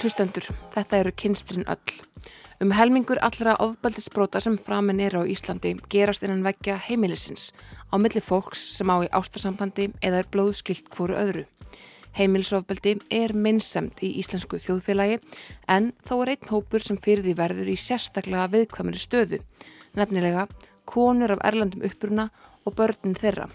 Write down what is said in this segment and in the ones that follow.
Hlustendur, þetta eru kynstrin öll. Um helmingur allra ofbeldisbróta sem framinn eru á Íslandi gerast innan veggja heimilisins á milli fólks sem á í ástarsambandi eða er blóðskilt hvoru öðru. Heimilisofbeldi er minnsemt í íslensku þjóðfélagi en þó er einn hópur sem fyrir því verður í sérstaklega viðkvæmri stöðu, nefnilega konur af erlandum uppruna og börnin þeirra.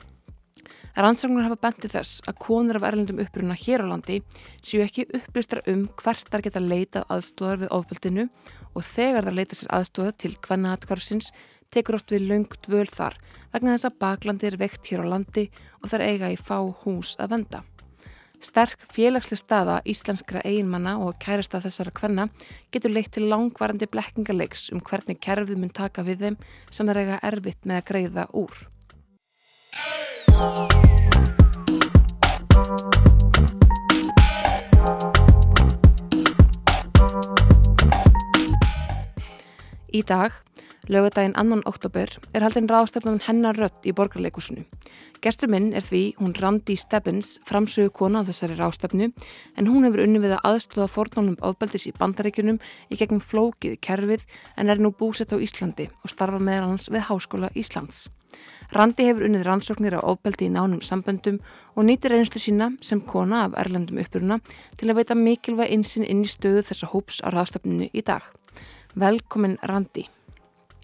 Rannsóknar hafa bendið þess að konur af erlendum uppruna hér á landi séu ekki upplýstar um hvert þar geta leitað aðstóðar við ofbeldinu og þegar þar leita sér aðstóða til kvennahatkvarfsins tekur oft við laung dvöl þar vegna þess að baklandi er veikt hér á landi og þar eiga í fá hús að venda. Sterk félagsleg staða íslenskra eiginmanna og kærasta þessara kvenna getur leitt til langvarandi blekkingarleiks um hvernig kerfið mun taka við þeim sem er eiga erfitt með að greiða úr. Í dag, lögadaginn annan oktober, er haldinn ráðstöfnum hennar rött í borgarleikusinu. Gerstur minn er því hún Randi Stebbins, framsögu kona á þessari ráðstöfnu, en hún hefur unni við að aðstóða fornálum ofbeldis í bandaríkunum í gegnum flókið kerfið en er nú búsett á Íslandi og starfa meðal hans við Háskóla Íslands. Randi hefur unnið rannsóknir á ofbeldi í nánum samböndum og nýtir einslu sína sem kona af erlendum uppuruna til að veita mikilvæg einsinn inn í stöðu þessa hóps á ráðstöfninu í dag. Velkomin Randi.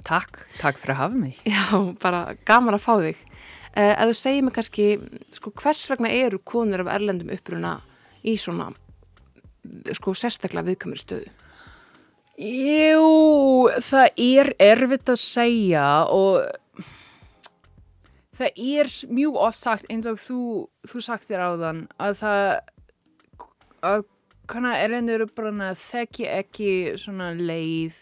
Takk, takk fyrir að hafa mig. Já, bara gaman að fá þig. Uh, að þú segir mig kannski, sko, hvers vegna eru konur af erlendum uppruna í svona, sko, sérstaklega viðkamur stöðu? Jú, það er erfitt að segja og það er mjög oft sagt eins og þú, þú sagt þér á þann að það, að kannar erlendur uppruna þekki ekki svona leið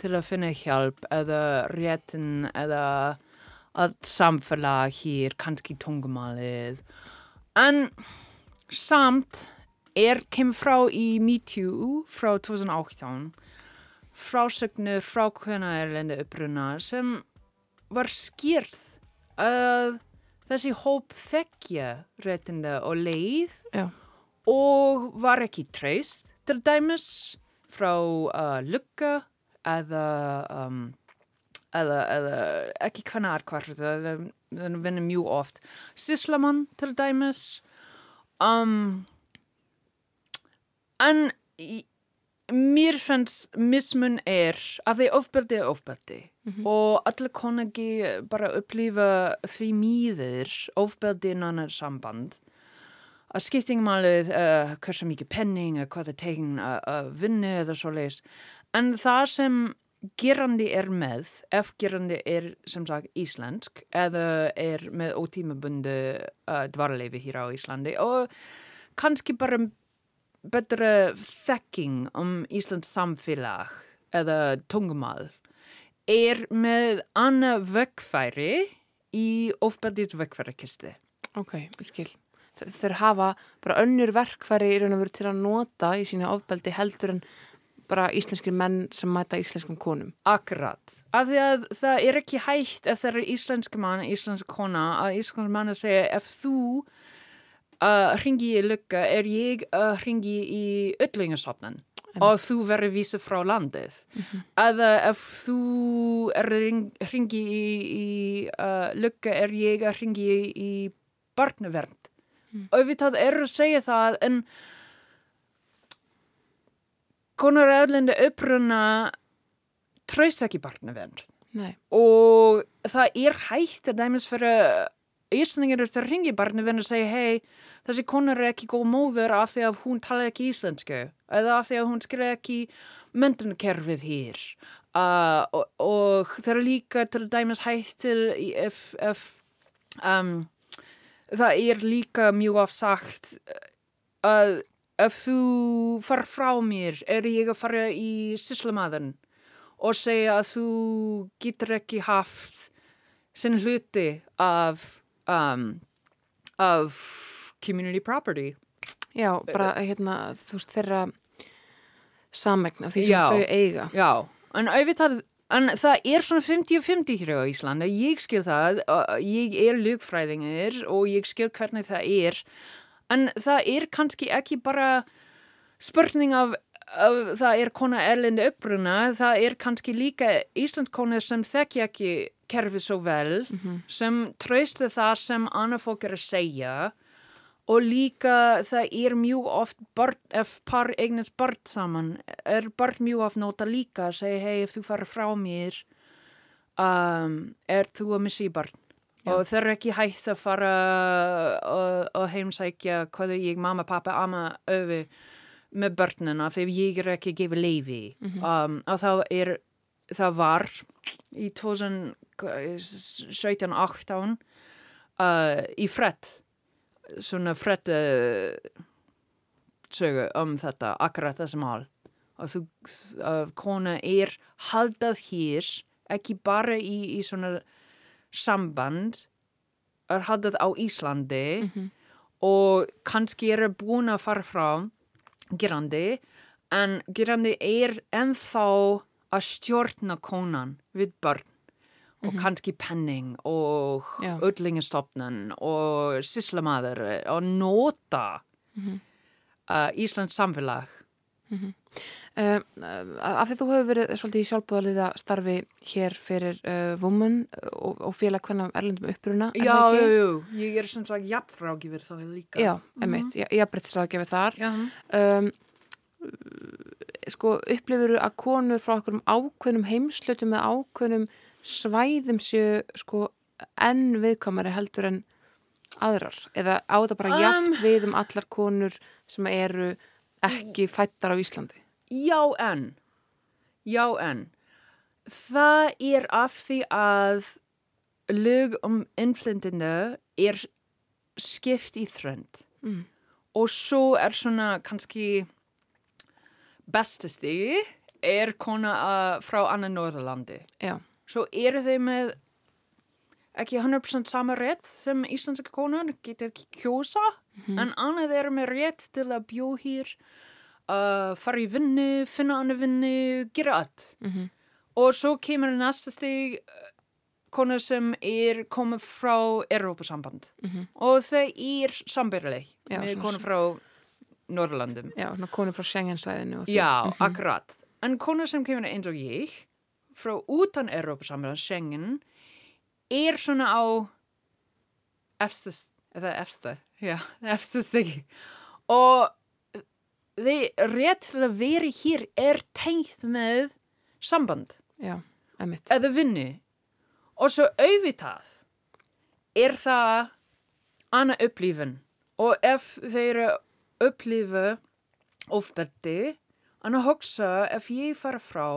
til að finna hjálp eða réttin eða að samfélag hér, kannski tungumalið. En samt er kem frá í MeToo frá 2018 frásögnur frá hvena erlendu uppruna sem var skýrð að þessi hóp þekkja réttinda og leið Já. Og var ekki treyst til dæmis frá uh, lukka eða, um, eða, eða ekki hvernig aðkvart það vinnur mjög oft. Sislaman til dæmis um, en mér finnst mismun er að því ofbeldi er ofbeldi. Mm -hmm. og allir konagi bara upplifa því mýðir ofbeldi innan samband að skiptingmálið uh, hversu mikið penning eða hvað það tegin að vinna eða svo leiðis En það sem gerandi er með, ef gerandi er sem sagt íslensk eða er með ótímabundi uh, dvarleifi hér á Íslandi og kannski bara betra þekking um Íslands samfélag eða tungumál er með annað vöggfæri í ofbeldis vöggfærikisti. Ok, skil. Þeir hafa bara önnur verkfæri í raun og veru til að nota í sína ofbeldi heldur en bara íslenskir menn sem mæta íslenskum konum. Akkurat. Af því að það er ekki hægt ef það er íslensk mann, íslensk kona, að íslensk mann að segja ef þú uh, ringi í lukka er ég að uh, ringi í öllingasopnan mm. og þú verður vísa frá landið. Mm -hmm. Eða ef þú er ring, ringi í, í uh, lukka er ég að ringi í, í barnavernd. Mm. Það er að segja það en konar erlendu uppruna tröst ekki barnavernd og það er hægt að dæmis fyrir Íslandingir eru að ringi barnavernd og segja hei þessi konar er ekki góð móður af því að hún tala ekki íslensku eða af því að hún skilja ekki myndunkerfið hér. Uh, og, og það er líka til dæmis hægt til ef, ef um, það er líka mjög afsagt að ef þú far frá mér er ég að fara í syslamaðan og segja að þú getur ekki haft sinn hluti af um, af community property. Já, bara hérna þú veist þeirra samegna því sem já, þau eiga. Já, en auðvitað en það er svona 50-50 hér á Íslanda ég skil það, ég er lögfræðingir og ég skil hvernig það er en það er kannski ekki bara spurning af, af það er kona erlendi uppruna, það er kannski líka Íslandkona sem þekki ekki kerfið svo vel, mm -hmm. sem tröstu það sem annað fólk er að segja og líka það er mjög oft börn, ef par eignast börn saman, er börn mjög oft nota líka að segja, hei, ef þú fara frá mér, um, er þú að missa í börn? Já. og þeir eru ekki hægt að fara og, og heimsækja hvað ég, mamma, pappa, amma öfi með börnina þegar ég er ekki að gefa leifi mm -hmm. um, og þá er það var í 2017-18 uh, í frett svona frett uh, sögu um þetta akkurat þessum hal og þú uh, kona er haldað hér ekki bara í, í svona samband er haldið á Íslandi mm -hmm. og kannski er búin að fara frá gerandi en gerandi er ennþá að stjórna konan við börn og mm -hmm. kannski penning og öllingastofnun og síslamaður og nota mm -hmm. uh, Íslands samfélag mhm. Uh, af því þú hefur verið svolítið í sjálfbúðaliða starfi hér fyrir uh, Women og, og félag hvernig erlendum uppruna Já, jú, jú, ég er sem sagt jafnfrágifir þá hefur líka Já, emitt, mm -hmm. jafnbrettsrágifir þar um, Sko, upplifuru að konur frá okkur um ákveðnum heimslutum með ákveðnum svæðum séu sko enn viðkamari heldur en aðrar eða á þetta bara um, jafn við um allar konur sem eru ekki fættar á Íslandi Já en, já en, það er af því að lög um innflyndinu er skipt í þrönd mm. og svo er svona kannski bestasti er kona uh, frá annan Norðurlandi. Já. Svo eru þeir með ekki 100% sama rétt sem íslenska konar, getur ekki kjósa, mm -hmm. en annað eru með rétt til að bjó hér uh, fara í vinnu, finna annar vinnu, gera allt. Mm -hmm. Og svo kemur næsta steg uh, konar sem er komið frá Európa-samband mm -hmm. og þau er sambyrleg með konar frá Norrlandum. Já, konar frá Schengen-svæðinu. Já, -hmm. akkurat. En konar sem kemur eins og ég frá utan Európa-samband, Schengen, er svona á eftir, eða eftir, já, eftir stegi. Og þið rétt til að vera hér er tengt með samband. Já, eða vinnu. Og svo auðvitað er það annað upplýfun og ef þeir upplýfu ofbeldi en að hugsa ef ég fara frá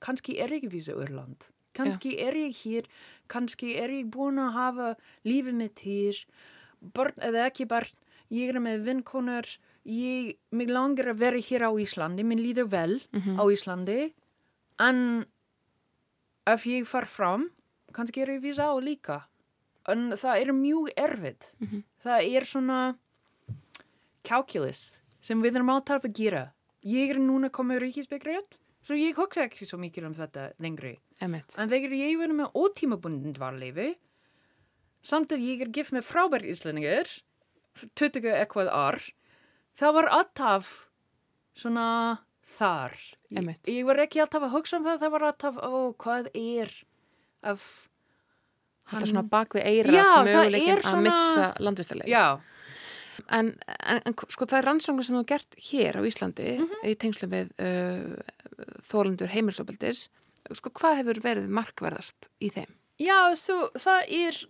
kannski er ég vísa Úrland kannski Já. er ég hér. Kannski er ég búin að hafa lífið mitt hér. Barn eða ekki barn ég er með vinkonar ég, mig langar að vera hér á Íslandi, minn líður vel mm -hmm. á Íslandi. En ef ég far fram kannski er ég vísa á líka. En það er mjög erfitt. Mm -hmm. það er svona calculus sem við erum átarf að gera. Ég er núna komið ríkisbyggriðt svo ég hugsa ekki svo mikið um þetta lengri. Emmett. en þegar ég verður með ótímabundin dvarleifi samt að ég er gift með frábær íslendingar 20 eitthvað ár það var alltaf svona þar. Ég, ég var ekki alltaf að hugsa um það það var alltaf, ó, hvað er af Það er svona bak við eira möguleikin að missa landvistarleik Já. En, en, en sko það er rannsóngur sem þú gert hér á Íslandi mm -hmm. í tengslu við uh, þólandur heimilsopildis sko hvað hefur verið markverðast í þeim? Já, svo það er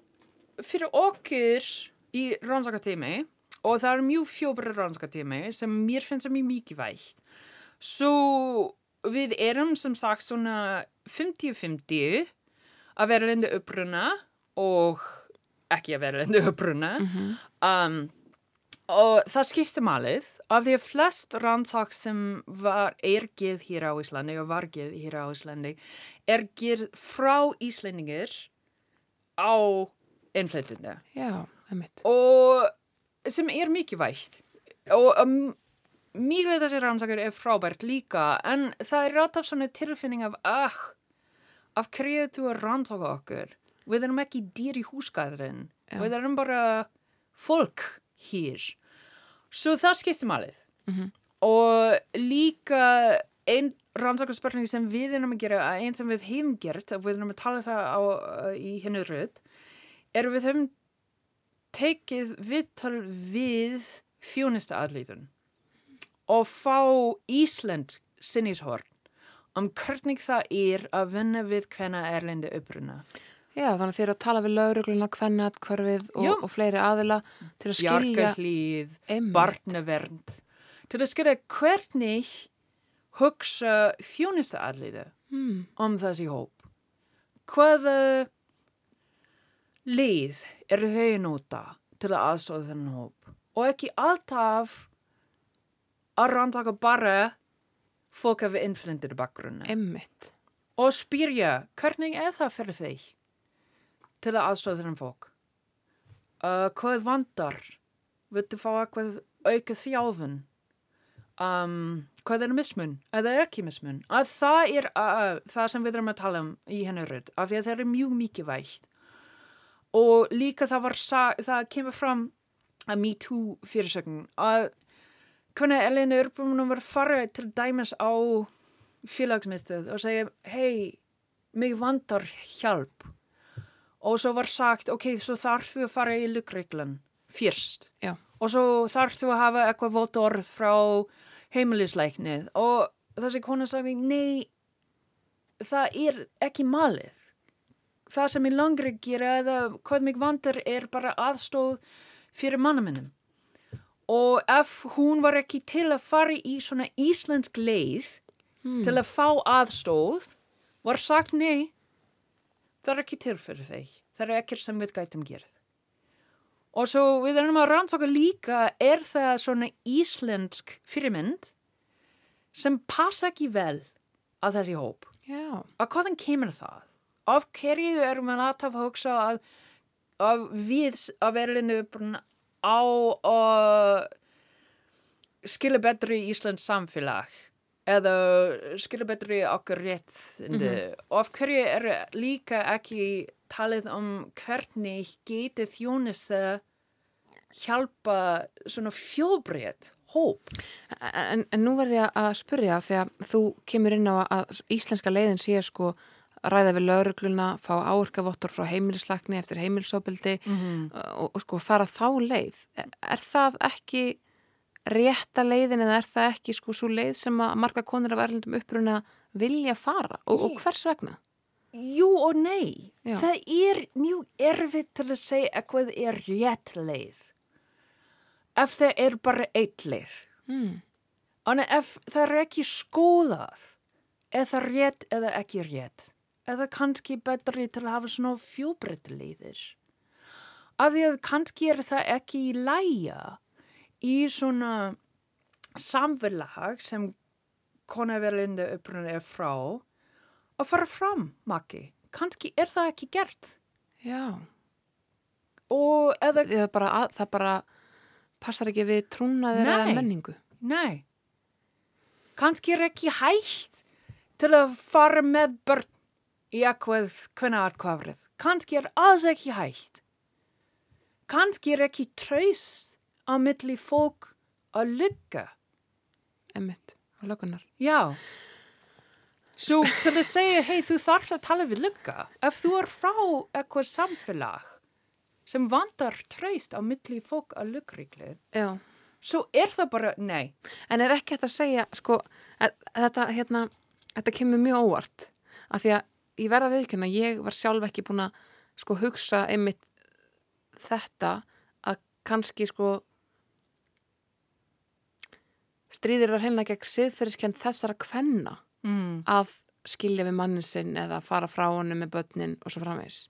fyrir okkur í rannsókatími og það er mjög fjóbara rannsókatími sem mér finnst það mjög mikið vægt svo við erum sem sagt svona 50-50 að vera lindu uppruna og ekki að vera lindu uppruna mm -hmm. um, og það skiptir malið af því að flest rannsók sem var ergið hér á Íslandi og vargið hér á Íslandi ergið frá Íslandingir á innflytjandi og sem er mikið vægt. Og um, mikið þessi rannsakar er frábært líka en það er rátt af svona tilfinning af ah, af hverju þú er rannsaka okkur? Við erum ekki dýr í húsgæðurinn við erum bara fólk hér svo það skiptum alveg mm -hmm. og líka einn rannsakarspartning sem við erum að gera, einn sem við hefum gert og við erum að tala það á, í hennu röð er við höfum tekið viðtal við þjónista aðlýðun og fá Ísland sinnishorn um hvernig það er að vinna við hvenna erlendi uppruna. Já, þannig að þið eru að tala við laurugluna, hvennat, hverfið og, og fleiri aðila til að skilja... Bjargarlíð, barnavernd, til að skilja hvernig hugsa þjónista aðlýðu hmm. um þessi hóp. Hvaða leið eru þau nota til að aðstofa þennan hóp? Og ekki alltaf að rannsaka bara fólk af innflindir bakgrunna. Emmitt. Og spyrja, hvernig er það fyrir þeir til að aðstofa þennan fólk? Uh, hvað vandar? Viltu fá eitthvað auka þjáfun? Um, hvað er mismun? Eða er ekki mismun? Að það er uh, það sem við erum að tala um í henni rödd, af því að það er mjög mikið vægt. Og líka það var, það kemur fram að MeToo fyrirsögn að hvernig Elinu Urbjörnum var farið til dæmis á félagsmyndstöð og segja hei, mig vandar hjálp og svo var sagt ok, svo þarf þú að fara í lukkreiklan fyrst Já. og svo þarf þú að hafa eitthvað vótt orð frá heimilisleiknið og þessi kona sagði nei, það er ekki malið það sem ég langri gera eða hvað mig vandar er bara aðstóð fyrir mannaminnum og ef hún var ekki til að fara í svona íslensk leið mm. til að fá aðstóð var sagt nei það er ekki til fyrir þeir það er ekkert sem við gætum gerð og svo við erum að rannsaka líka er það svona íslensk fyrirmynd sem passa ekki vel að þessi hóp? Já. að hvaðan kemur það? Af hverju erum við að hugsa að, að við að verðinu á að skilja betri í Íslands samfélag eða skilja betri okkur rétt mm -hmm. og af hverju er líka ekki talið um hvernig geti þjónist hjálpa svona fjóbreytt hóp. En, en nú verði ég að spurja því að þú kemur inn á að íslenska leiðin sé sko ræða við laurugluna, fá áurkavottor frá heimilislagni eftir heimilisofbildi mm -hmm. og, og sko fara þá leið. Er það ekki rétta leiðin eða er það ekki sko svo leið sem að marga konur af erlendum uppruna vilja fara og, og hvers vegna? Jú og nei. Já. Það er mjög erfitt til að segja eitthvað er rétt leið. Ef það er bara eitt leið. Mm. Þannig ef það er ekki skoðað, það rétt eða ekki rétt eða kannski betri til að hafa svona fjóbreyttilegðir. Af því að kannski er það ekki í læja í svona samfélag sem konaverlindu upprunni er frá að fara fram maki. Kannski er það ekki gert. Já. Og eða... Bara, það bara passar ekki við trúnaðir eða menningu. Nei. Kannski er ekki hægt til að fara með börn í eitthvað hvenna aðkvafrið. Kanski er aðeins ekki hægt. Kanski er ekki tröst á milli fólk að lukka. Emmitt, á lökunar. Já. Svo til að segja, hei, þú þarfst að tala við lukka. Ef þú er frá eitthvað samfélag sem vandar tröst á milli fólk að lukkríkli. Já. Svo er það bara, nei. En er ekki þetta að segja, sko, þetta, hérna, þetta kemur mjög óvart. Af því að ég verða viðkjöna, ég var sjálf ekki búin að sko hugsa einmitt þetta að kannski sko stríðir það heilna gegn siðferðiskend þessara kvenna mm. að skilja við mannin sinn eða fara frá honum með börnin og svo framvegs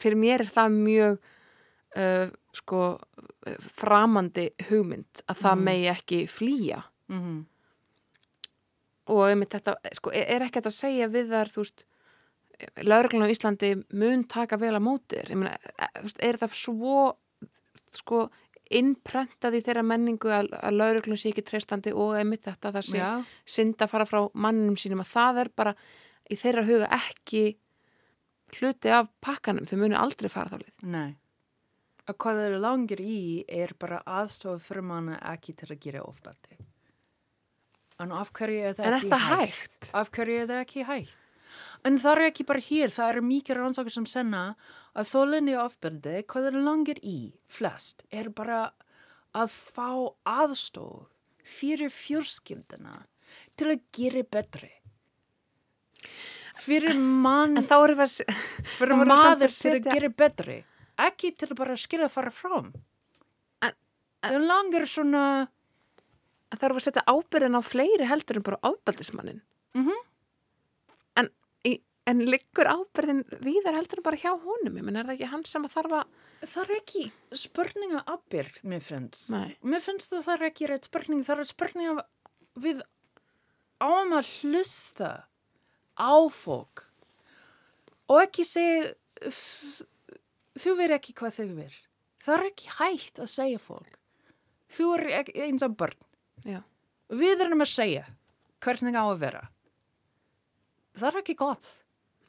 fyrir mér er það mjög uh, sko framandi hugmynd að það mm. megi ekki flýja mm og einmitt þetta, sko, er ekki að segja við þar, þú veist lauruglun á Íslandi mun taka vel að mótir, meina, e, er það svo, sko innprentað í þeirra menningu að, að lauruglun sé ekki treystandi og einmitt þetta það sé synd að fara frá mannum sínum að það er bara í þeirra huga ekki hluti af pakkanum, þau munu aldrei fara þá lið. Nei. Og hvað þeir langir í er bara aðstofað fyrir manna ekki til að gera ofbeldi. En af hverju er það ekki hægt? hægt? Af hverju er það ekki hægt? En það er ekki bara hér, það eru mikið rannsókar sem senna að þólinni ofbeldi, hvað er langir í flest, er bara að fá aðstóð fyrir fjörskildina til að gera betri. Fyrir mann, fyrir maður til að gera betri, ekki til að bara skilja að fara fram. Það er langir svona það eru að setja ábyrðin á fleiri heldur en bara ábyrðismannin mm -hmm. en, en liggur ábyrðin víðar heldur bara hjá honum menn er það ekki hann sem að þarf að það er ekki spurninga ábyrð mér finnst Nei. mér finnst það það er ekki rétt spurning það er spurninga við áum að hlusta á fólk og ekki segja þú verð ekki hvað þau verð það er ekki hægt að segja fólk þú er eins af börn Já. Við erum að segja hvernig á að vera. Það er ekki gott.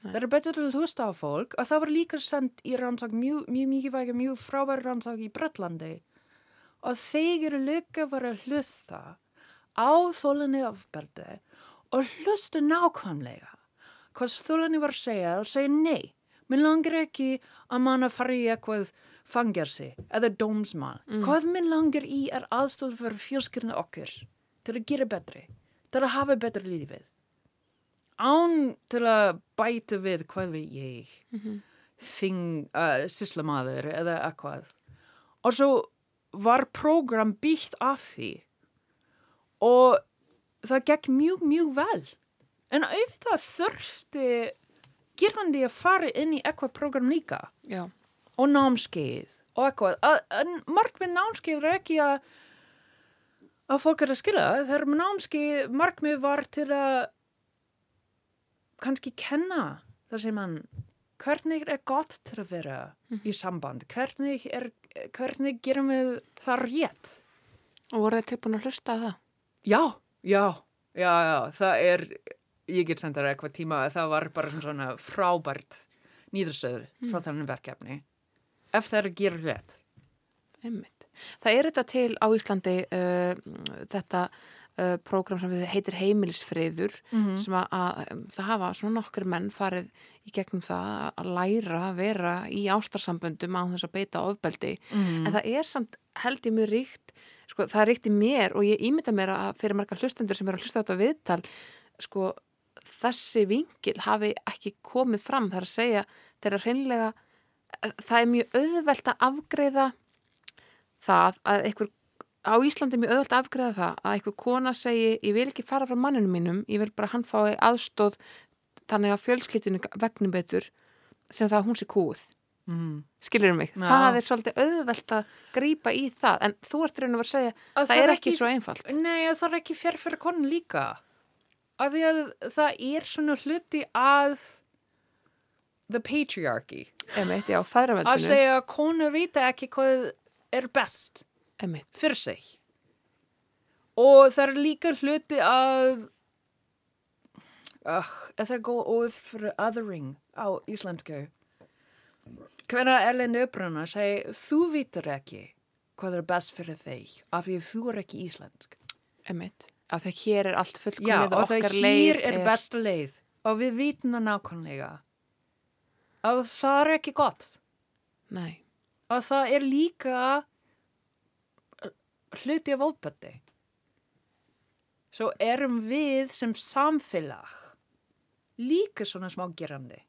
Það er betur til að hlusta á fólk og það var líka sendt í rannsák mjög mikið vægi, mjög frábæri rannsák í Brellandi og þeir eru líka verið að hlusta á þólinni afberði og hlusta nákvæmlega hvað þólinni var að segja og segja nei, mér langar ekki að manna fara í eitthvað fangersi eða dómsmann. Mm. Hvað minn langar í er aðstóð fyrir fjölskyldinu okkur til að gera betri, til að hafa betri lífið. Án til að bæta við hvað við ég, mm -hmm. þing, uh, syslamaður eða eitthvað. Og svo var program byggt af því og það gekk mjög, mjög vel. En auðvitað þurfti gerandi að fara inn í eitthvað program líka. Já og námskeið og eitthvað en markmið námskeið er ekki að að fólk er að skilja þegar námskeið markmið var til að kannski kenna það sem hann hvernig er gott til að vera mm. í samband hvernig, er, hvernig gerum við það rétt og voru þið tilbúin að hlusta á það? Já, já, já, já það er, ég get sendað eitthvað tíma það var bara svona frábært nýðurstöður mm. frá þannig verkefni ef það er að gera hlut. Einmitt. Það er þetta til á Íslandi uh, þetta uh, prógram sem heitir heimilisfriður mm -hmm. sem að, að það hafa svona nokkur menn farið í gegnum það að læra að vera í ástarsamböndum á þess að beita ofbeldi mm -hmm. en það er samt held ég mjög ríkt sko það er ríkt í mér og ég ímynda mér að fyrir marga hlustendur sem eru að hlusta á þetta viðtal sko þessi vingil hafi ekki komið fram þar að segja þeirra hreinlega það er mjög auðvelt að afgreða það að einhver á Íslandi er mjög að afgreða það að einhver kona segi ég vil ekki fara frá manninu mínum ég vil bara hann fái aðstóð þannig að fjölskyttinu vegnum betur sem það að hún sé kúð mm. skilur um mig, Já. það er svolítið auðvelt að grýpa í það en þú ert raun og verið að segja að það, það er ekki, ekki svo einfalt. Nei, það er ekki fjarr fyrir konun líka. Af því að það er svona hluti að the patriarchy. Emitt, já, að segja að konu vita ekki hvað er best Emitt. fyrir sig. Og það er líka hluti að uh, það er góð óð fyrir othering á íslensku. Hvernig Ellen Öbruna segi þú vitur ekki hvað er best fyrir þig af því þú er ekki íslensk. Emitt, af því hér er allt fullkomið og og það hér er, er besta leið. Og við vitum það nákvæmlega. Að það er ekki gott. Nei. að það er líka hluti af óbætti svo erum við sem samfélag líka svona smágerandi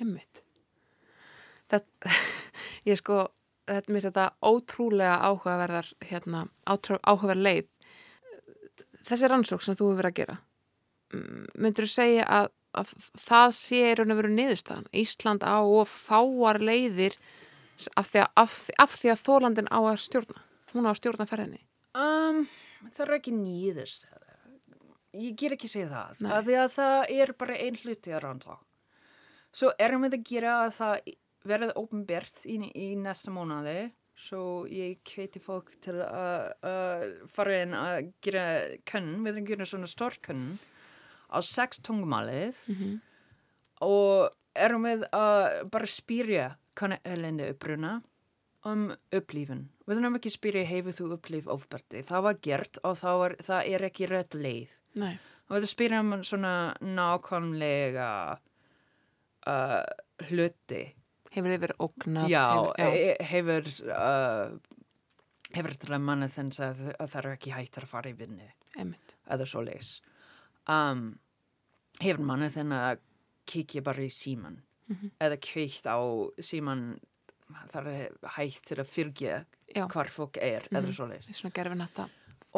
Hemmitt þetta ég sko þetta minnst þetta ótrúlega áhugaverðar hérna, áhugaverð leið þessi rannsók sem þú hefur verið að gera myndur þú segja að að það sé raun og veru niðurstaðan. Ísland á og fáar leiðir af því að, því að þólandin á að stjórna. Hún á að stjórna ferðinni. Um, það er ekki niðurstaða. Ég ger ekki segja það. Af því að það er bara einn hluti að ránta. Svo erum við að gera að það verði ópenbært í, í næsta mónaði. Svo ég hveti fólk til að fara inn að gera könn. Við erum að gera svona stór könn á sex tungumálið mm -hmm. og erum við að bara spýrja kannu ölendu uppruna um upplifun. Við þurfum ekki að spyrja hefur þú upplif ofbeldi. Það var gert og það, var, það er ekki rétt leið. Nei. Og við þurfum að spyrja um svona nákvæmlega uh, hluti. Hefur þið verið ógnað? Já, hefur, já. hefur uh, hefur þetta manna þess að, að það er ekki hægt að fara í vinni. Einmitt. Eða svo leis. Um, hefur manna þenn að kíkja bara í síman. Mm -hmm. Eða kveikt á síman það er hægt til að fyrkja hvar fólk er mm. eða svo leiðis. Svona gerfin þetta.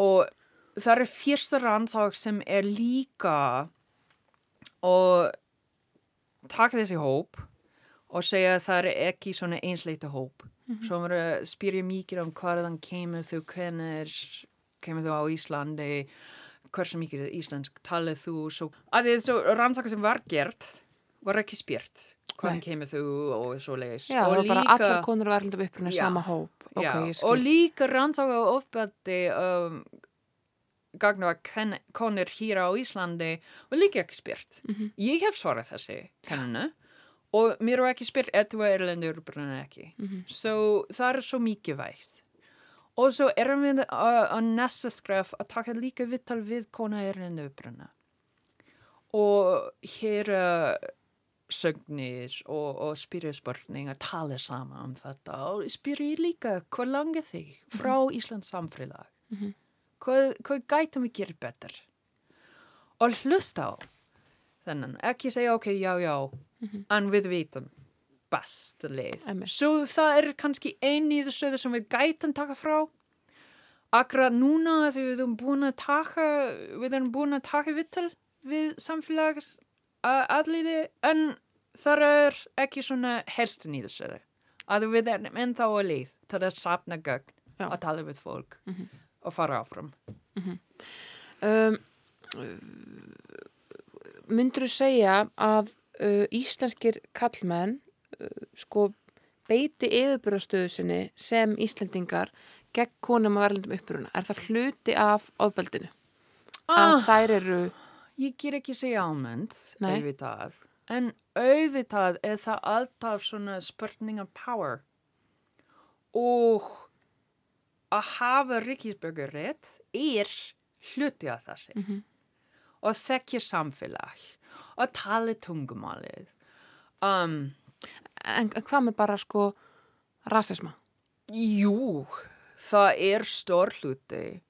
Og það er fyrsta rannsák sem er líka og taka þessi hóp og segja að það er ekki svona einsleita hóp. Mm -hmm. Svo maður að spyrja mikið um hvaðan kemur þú, hvernig kemur þú á Íslandi, hversu mikið íslensk talið þú, svo að því þessu rannsaka sem var gert var ekki spyrt hvaðan kemur þú og svo leiðis Já, og var bara allar konur og erlendum uppruna sama hóp. Okay, og líka rannsaka og ofbeldi um, gagnu að konur hér á Íslandi og líka ekki spyrt. Mm -hmm. ég hef svarað þessi kanninu og mér var ekki spyrt er þú erlendur uppruna ekki. Mm -hmm. svo það er svo mikið vægt. Og svo erum við á næsta skref að taka líka vittal við kona erlendur uppruna og hér uh, sögnir og, og spyrja spurning að tala sama um þetta. Og spyrja líka hvað langið þig frá mm -hmm. Íslands samfélag? Mm -hmm. hvað, hvað gætum við gera betur? Og hlusta á þennan, ekki segja ok, já, já mm -hmm. en við vitum best leið svo það er kannski eini í þessu sem við gætum taka frá. Akkurat núna þegar við erum búin að taka við erum búin að taka vittal við samfélags aðliði en það er ekki svona herstin í þessu að við erum ennþá að leið til að sapna gögn Já. að tala við fólk mm -hmm. og fara áfram. Mm -hmm. um, Myndur þú segja að uh, íslenskir kallmenn uh, sko beiti yfirbúrastöðu sinni sem Íslendingar gegn konum að verðlundum uppruna? Er það hluti af ofbeldinu? Ah, að þær eru Ég ger ekki segja ámend auðvitað En auðvitað er það alltaf svona spurning of power og að hafa ríkisbögurrétt er hluti af þessi mm -hmm. og þekkja samfélag og tala tungumálið. Um, en, en hvað með bara sko rasisma? Jú, það er stór hluti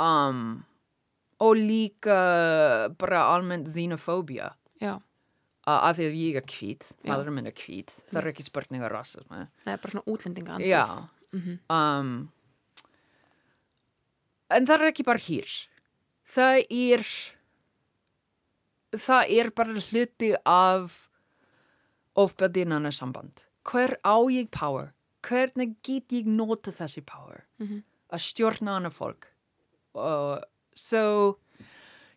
um, og líka bara almennt xenofóbia. Já af því að ég er kvít, maður minn er kvít það er ekki spurninga rassismi það er bara svona útlendinga mm -hmm. um, en það er ekki bara hér það er það er bara hluti af ofbeldinana samband. Hver á ég power? Hvernig get ég nota þessi power? Mm -hmm. að stjórna hana fólk? Og svo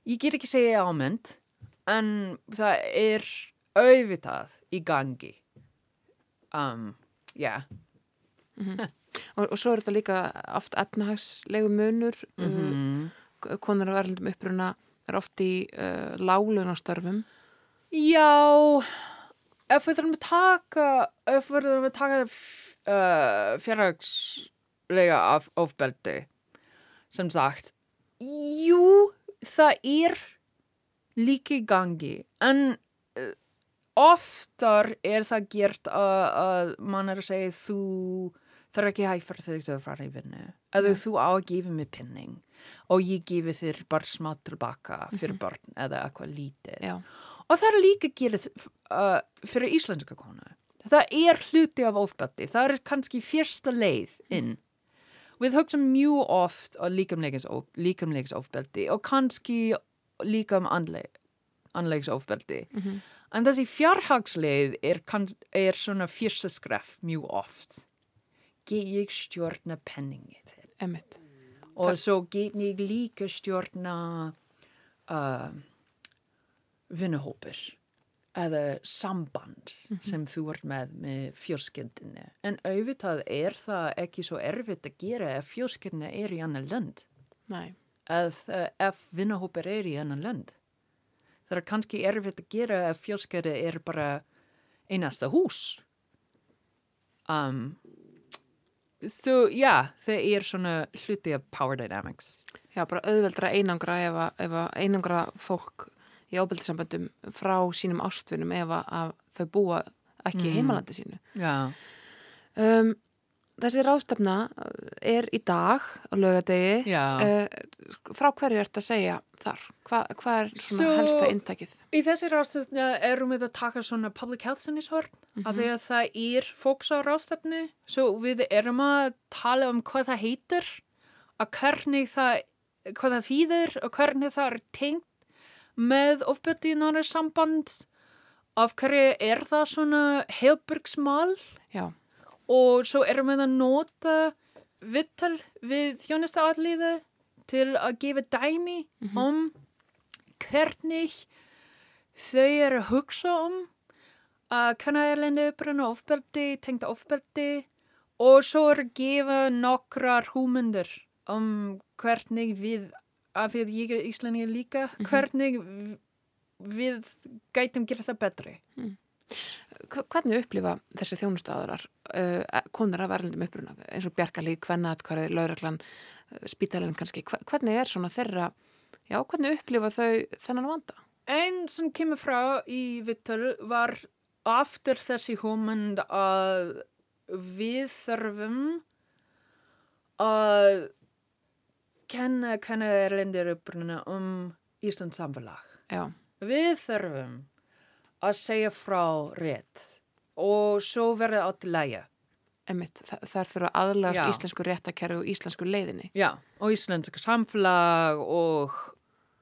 ég get ekki segja ámynd en það er auðvitað í gangi um, já yeah. mm -hmm. og, og svo er þetta líka oft etnahagslegu munur mm -hmm. uh, konar af erlendum uppruna er oft í uh, lálunastörfum já ef við þurfum að taka ef við þurfum að taka uh, fjárhagslega af ofbeldi sem sagt jú, það er líka í gangi. En uh, oftar er það gert að, að mann er að segja þú þarf ekki hægt fyrir þig að fara í vinnu. Eða þú á að gefa mig pinning og ég gefi þér bara smá tilbaka fyrir mm -hmm. barn eða eitthvað lítið. Já. og það er líka gerð uh, fyrir íslenska konu. Það er hluti af ofbeldi. Það er kannski fyrsta leið inn. Við höfum mjög oft á líkamlegs ofbeldi og kannski líka um andlegsofbeldi mm -hmm. en þessi fjárhagsleið er, er svona fyrsta skref mjög oft get ég stjórna penningið Emmett. og svo get ég líka stjórna uh, vinnuhópur eða samband mm -hmm. sem þú ert með með fjörskildinni en auðvitað er það ekki svo erfitt að gera ef fjörskildinni er í annar lönd Nei að uh, ef vinnahópar er í annan lönd. Það er kannski erfitt að gera ef fjölskeiði er bara einasta hús. Um, svo já, það er svona hluti af power dynamics Já, bara auðveldra einangra ef að, ef að einangra fólk í ábyrðisamböndum frá sínum ástfinum ef að þau búa ekki mm. heimalandi sínu. Já. Um, þessi rástefna er í dag á lögadegi. Uh, frá hverju ert að segja þar? Hva, hvað er svona so, helsta intakið? Í þessi rástefna erum við að taka svona public health sinishorn mm -hmm. af því að það er fóks á rástefnu. Svo við erum að tala um hvað það heitir að hvernig það hvað það þýðir og hvernig það er tengt með ofbeldi í náttúrulega samband af hverju er það svona hefburgsmál og svo erum við að nota vittal við þjónista alliða til að gefa dæmi mm -hmm. um hvernig þau eru að hugsa um að kannar erlendi uppröna ofbeldi, tengta ofbeldi og svo er að gefa nokkrar húmundur um hvernig við, af því að ég er íslendingi líka, -hmm. hvernig við gætum gera það betri. Mm. Hvernig upplifa þessi þjónustæðarar uh, e, konar af erlendum uppruna eins og Bjarkalíð, Kvennaatkvarði, Lauraglann, uh, Spítalinn kannski, hvernig er svona þeirra, já, hvernig upplifa þau þennan vanda? Einn sem kemur frá í Vittul var aftur þessi húmund að við þurfum að kenna kennaðarlendir uppruna um Íslands samfélag. Já. Við þurfum að segja frá rétt og svo verður átt í læja. Emitt, það, það þurfa aðlagast íslensku réttakerfi og íslensku leiðinni. Já, og íslensku samfélag og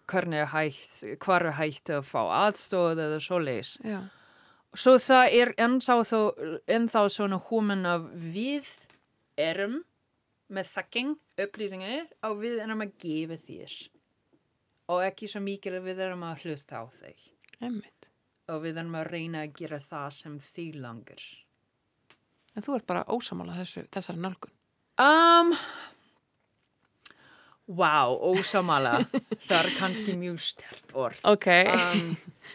hvernig er hægt, hvar er hægt að fá aðstóð eða svo leiðis. Já. Svo það er ennþá, svona húman af við erum með þakking, upplýsingar og við erum að gefa þér og ekki svo mikið að við erum að hlusta á þig Einmitt. Og við erum að reyna að gera það sem því langar En þú ert bara ósamála þessu, þessari nálgun um, Wow, ósamála það er kannski mjög stert orð Ok um,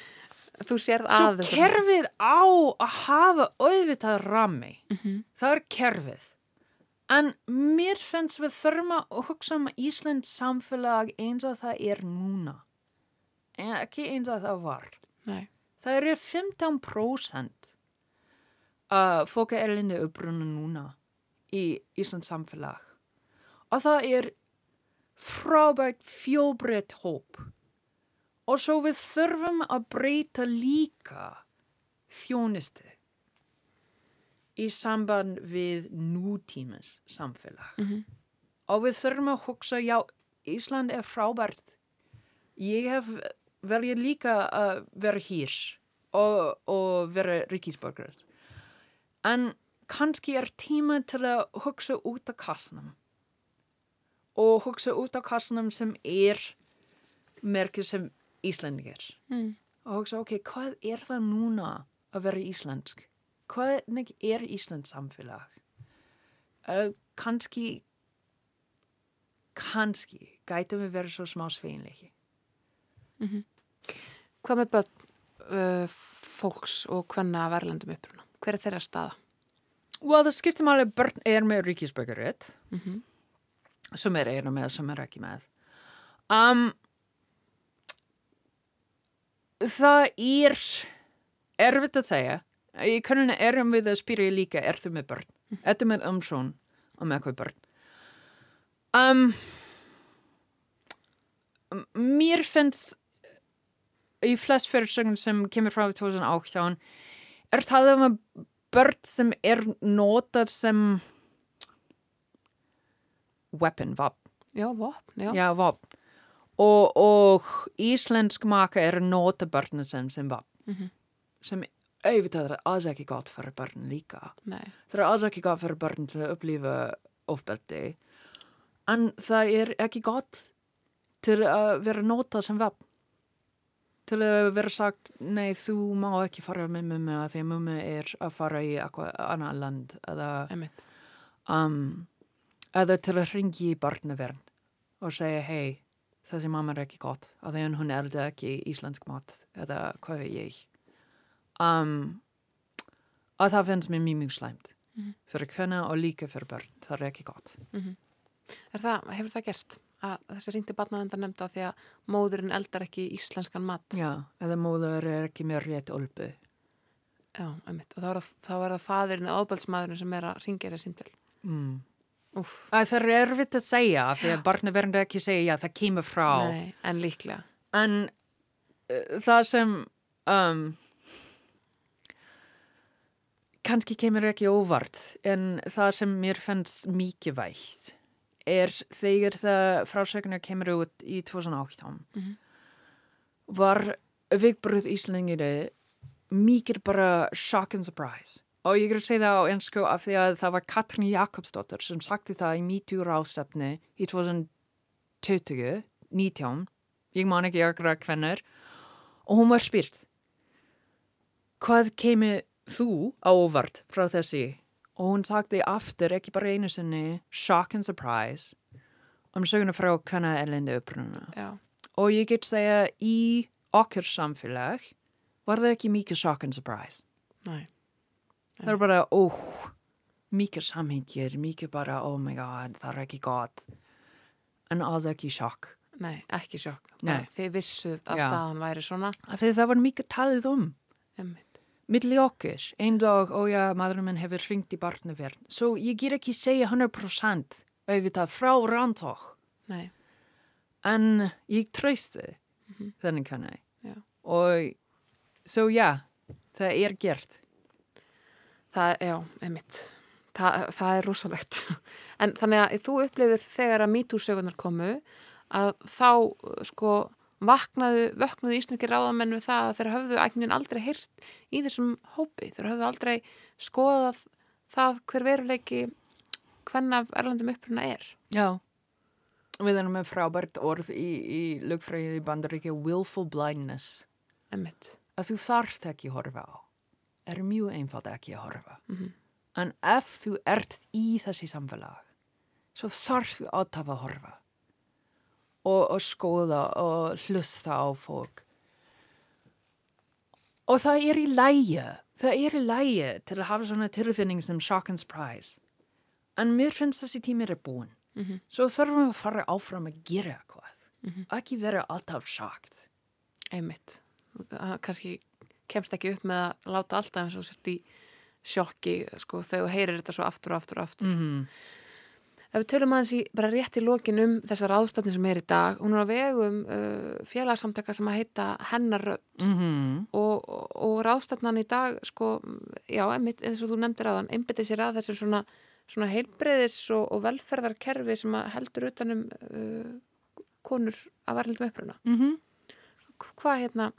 Þú sérð að Svo kerfið á að hafa auðvitað rami mm -hmm. það er kerfið En mér finnst við þurfum að hugsa um Íslands samfélag eins og það er núna. En ekki eins og það var. Nei. Það eru 15% að fóka erlinni upprunna núna í Íslands samfélag. Og það er frábært fjóbreytt hóp. Og svo við þurfum að breyta líka þjónistu í samband við nútímins samfélag mm -hmm. og við þurfum að hugsa já, Ísland er frábært ég hef verið líka að vera hér og, og vera ríkisborgar en kannski er tíma til að hugsa út af kassanum og hugsa út af kassanum sem er merkið sem Íslandingar mm. og hugsa ok, hvað er það núna að vera íslensk hvernig er Íslands samfélag? Uh, kannski kannski gætum við verið svo smá sveinleiki mm -hmm. Hvað með börn uh, fólks og hvenna verðlandum uppruna? Hver er þeirra staða? Well, það skiptir máli börn er með ríkisbökaritt mm -hmm. sem er einu með, sem er ekki með um, Það er erfitt að segja Í kanninu erum við að spyrja líka, er þú með börn? Er þú með umsón og með hvað börn? Um, mér finnst í flest fyrirsögnum sem kemur frá 2018 er talað um að börn sem er notað sem weapon, vapn. Já, vapn, já. Já, vapn. Og, og íslensk maka er nota börnum sem, sem vapn. Mm -hmm. Sem auðvitað er alls ekki gott fyrir börn líka. Nei. Það er alls ekki gott fyrir börn til að upplifa ofbeldi. En það er ekki gott til að vera notað sem vefn. Til að vera sagt, nei þú má ekki fara með mummi að því að mummi er að fara í eitthvað annað land. Eða, um, eða til að ringi í barnavernd og segja, hei, þessi mamma er ekki gott. Að því hún eldi ekki íslensk mat. Eða hvað er ég? um, að það finnst mér mjög mjög slæmt mm -hmm. fyrir kvenna og líka fyrir börn það er ekki gott mm -hmm. það, Hefur það gerst? Að þessi ringti batnavendar nefnda því að móðurinn eldar ekki íslenskan mat. Já, eða móður er ekki með rétt olbu. Já, einmitt. og þá er það, er það fadirinn eða ábælsmaðurinn sem er að ringja þessi símtöl. Mm. Það er erfitt að segja því að barnaverðin ekki segja að það kemur frá. Nei, en líklega. En uh, það sem um, kannski kemur ekki óvart en það sem mér fannst mikið vægt er þegar það frásögnar kemur út í 2018 mm -hmm. var vikbröð Íslandingiri mikið bara shock and surprise. Og ég er að segja það á ennsku af því að það var Katrin Jakobsdóttir sem sagti það í MeToo rástefni í 2020 19, ég man ekki akkurat hvernig og hún var spyrt hvað kemur þú ávart frá þessi og hún sagði aftur ekki bara einu sinni shock and surprise um söguna frá hvenna erlendi uppruna og ég get segja í okkur samfélag var það ekki mikið shock and surprise. Nei. það er bara óh mikið samhengir, mikið bara oh my god, það er ekki gott. En alls ekki sjokk Nei, ekki sjokk, þið vissuð að Já. staðan væri svona. Þegar það var mikið talið um. Emmi milli okkur, einn dag já, maðurinn minn hefur ringt í barnaverð svo ég ger ekki segja 100% auðvitað frá rannsók en ég trösti mm -hmm. þennan kannan og svo já, það er gert. Það, já, einmitt. Það, það er rosalegt. En þannig að þú upplifir þegar að mítúrsögunar komu að þá sko vaknaðu, vöknuðu íslenski ráðamenn við það að þeir hafðu ægnin aldrei hýrt í þessum hópi, þeir hafðu aldrei skoðað það hver veruleiki hvenna erlandum uppruna er. Já, við erum með frábært orð í, í lögfræði bandaríkja willful blindness. Emmitt. Að þú þarft ekki að horfa á, er mjög einfald ekki að horfa. Mm -hmm. En ef þú ert í þessi samfélag, svo þarf þú átt að horfa og, og skoða og hlusta á fólk. Og það er í lægi, það er í lægi til að hafa svona tilfinning sem shock and surprise. En mér finnst þessi tímir er búin. Mm -hmm. Svo þurfum við að fara áfram að gera eitthvað. Mm -hmm. Ekki vera alltaf sjokt. Einmitt. Það kannski kemst ekki upp með að láta alltaf eins og sért í sjokki sko, þegar þú heyrir þetta svo aftur og aftur og aftur. Mm -hmm. Ef við tölum aðeins í bara rétt í lokin um þessar ráðstafni sem er í dag, hún er á vegum uh, félagsamtaka sem að heita Hennarödd mm -hmm. og, og, og ráðstafnan í dag, sko, já, einmitt, eins og þú nefndir aðan, einbitið sér að þessu svona, svona heilbreyðis og, og velferðarkerfi sem heldur utanum uh, konur að verðildum uppruna. Mm -hmm. Hvað hérna,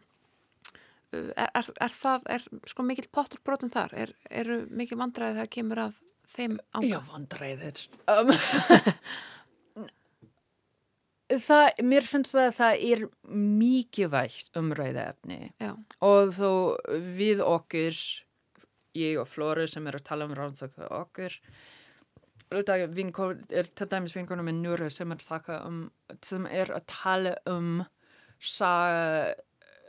uh, er, er, það, er sko mikill pottur brotum þar? Er, eru mikil vandræðið það kemur að þeim ánga? Já, vandræðir. Um, það, mér finnst það að það er mikið vægt umræða efni Já. og þó við okkur, ég og Flóru sem er að tala um rannsaka okkur, er til dæmis vinkonum með Núra sem er, um, sem er að tala um sa,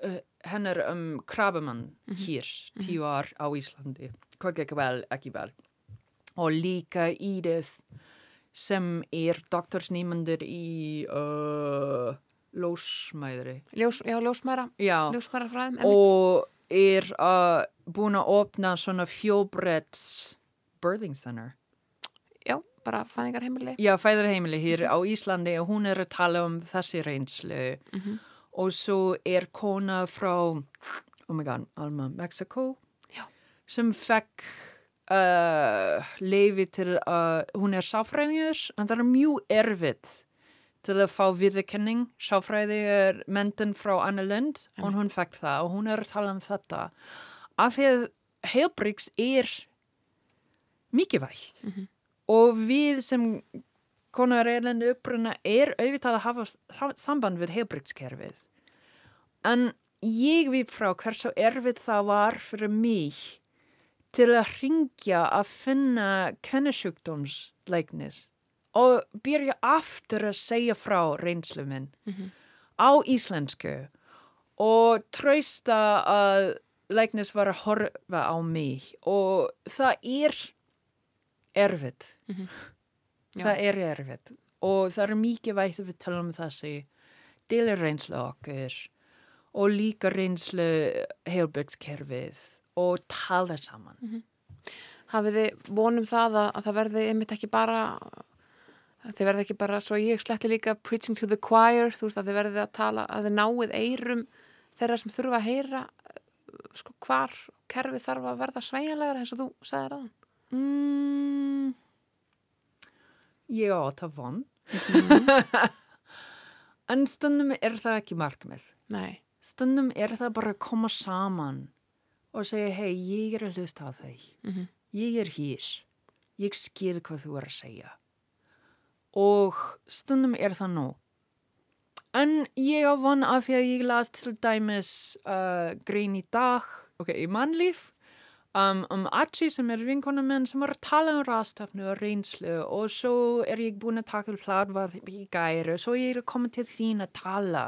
uh, hennar um krabamann mm -hmm. hér, tíu mhm. ár á Íslandi. Hvað gekk vel, ekki vel og líka Íðið sem er doktorsnýmandir í uh, lósmæðri Ljós, Já, lósmæra Ljósmærafræðum og er uh, búin að opna svona fjóbretts birthing center. Já, bara fæðingarheimili. Já, fæðingarheimili hér á Íslandi og hún er að tala um þessi reynslu. Mm -hmm. og svo er kona frá oh my god, Alma, Mexico Já. sem fekk uh, leifi til að uh, hún er sáfræðingur en það er mjög erfitt til að fá viðkenning sáfræði er mentin frá Anna Lind mm. og hún fekk það og hún er að tala um þetta af því að heilbríks er mikið vægt mm -hmm. og við sem konar erlendi uppruna er auðvitað að hafa samband við heilbríkskerfið en ég við frá hversu erfitt það var fyrir mig til að ringja að finna kennisjúkdómsleiknis og byrja aftur að segja frá reynslu minn mm -hmm. á íslensku og tröysta að leiknis var að horfa á mig og það er erfitt. Mm -hmm. Það er erfitt og það er mikið vægt að við tala um þessi delir reynslu okkur og líka reynslu heilbyggskerfið og tala saman. Mm -hmm. Hafið þið vonum það að, að það verði einmitt ekki bara þið verði ekki bara, svo ég sletti líka preaching to the choir, þú veist að þið verði að tala að þið náið eirum þeirra sem þurfa að heyra sko hvar kerfi þarf að verða sveiginlegar eins og þú sagðið aðan? Mm, ég á að það von. -hmm. en stundum er það ekki markmið. Nei stundum er það bara að koma saman og segja hei, ég er að hlusta á þau. Mm -hmm. ég er hér. Ég skil hvað þú er að segja. Og stundum er það nú. En ég á von af því að ég las til dæmis uh, grein í dag ok, í mannlíf um, um Achi sem er vinkona minn sem var að tala um rástafnu og reynslu og svo er ég búin að taka hlaðvað í gæri og svo er ég að koma til þín að tala.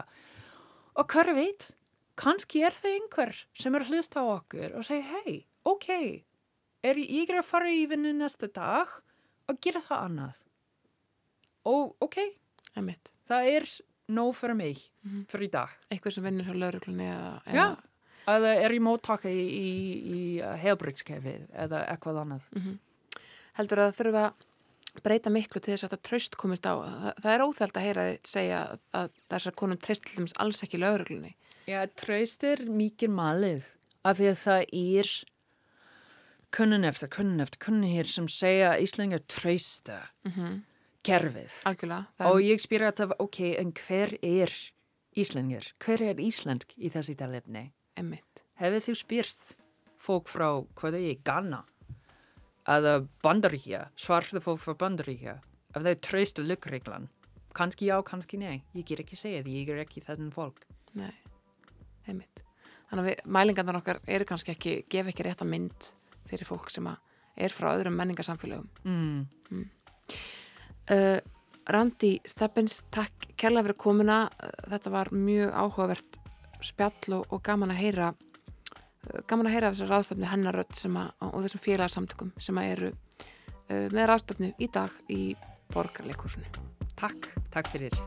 Og hver veit, kannski er það einhver sem er hlust á okkur og segja hei, ok, er ég að fara í vinnu næsta dag og gera það annað og ok, Einmitt. það er nóg fyrir mig mm -hmm. fyrir í dag. Eitthvað sem vinnur á lauruglunni eða... Já, eða er í móttaka í, í, í heilbryggskefi eða eitthvað annað. Mm -hmm. Heldur að það þurfa breyta miklu til þess að það tröst komist á það, það er óþælt að heyra þið segja að þessar konum tröst til dæmis alls ekki lögurglunni Já, tröst er mikið malið af því að það er kunnin eftir, kunnin eftir, kunnin hér sem segja Íslingar trösta mm -hmm. kerfið Algjörlega, og ég spýra að það, ok, en hver er Íslingar? Hver er Íslandsk í þessi talefni? Emmitt Hefur þú spýrt fólk frá, hvað er ég, Ghana? að bandaríkja, svartu fólk frá bandaríkja, ef það er tröstu lukkreglan, kannski já, kannski nei ég ger ekki segja því, ég er ekki þennan fólk Nei, heimitt Þannig að mælingarnar okkar eru kannski ekki gefa ekki rétt að mynd fyrir fólk sem er frá öðrum menningarsamfélögum mm. Mm. Uh, Randi Steppins, takk kærlega fyrir komuna, þetta var mjög áhugavert spjall og, og gaman að heyra gaman að heyra af þessar ráðstöfnu hennarödd og þessum félagsamtökum sem eru uh, með ráðstöfnu í dag í borgarleikursunu. Takk, takk fyrir.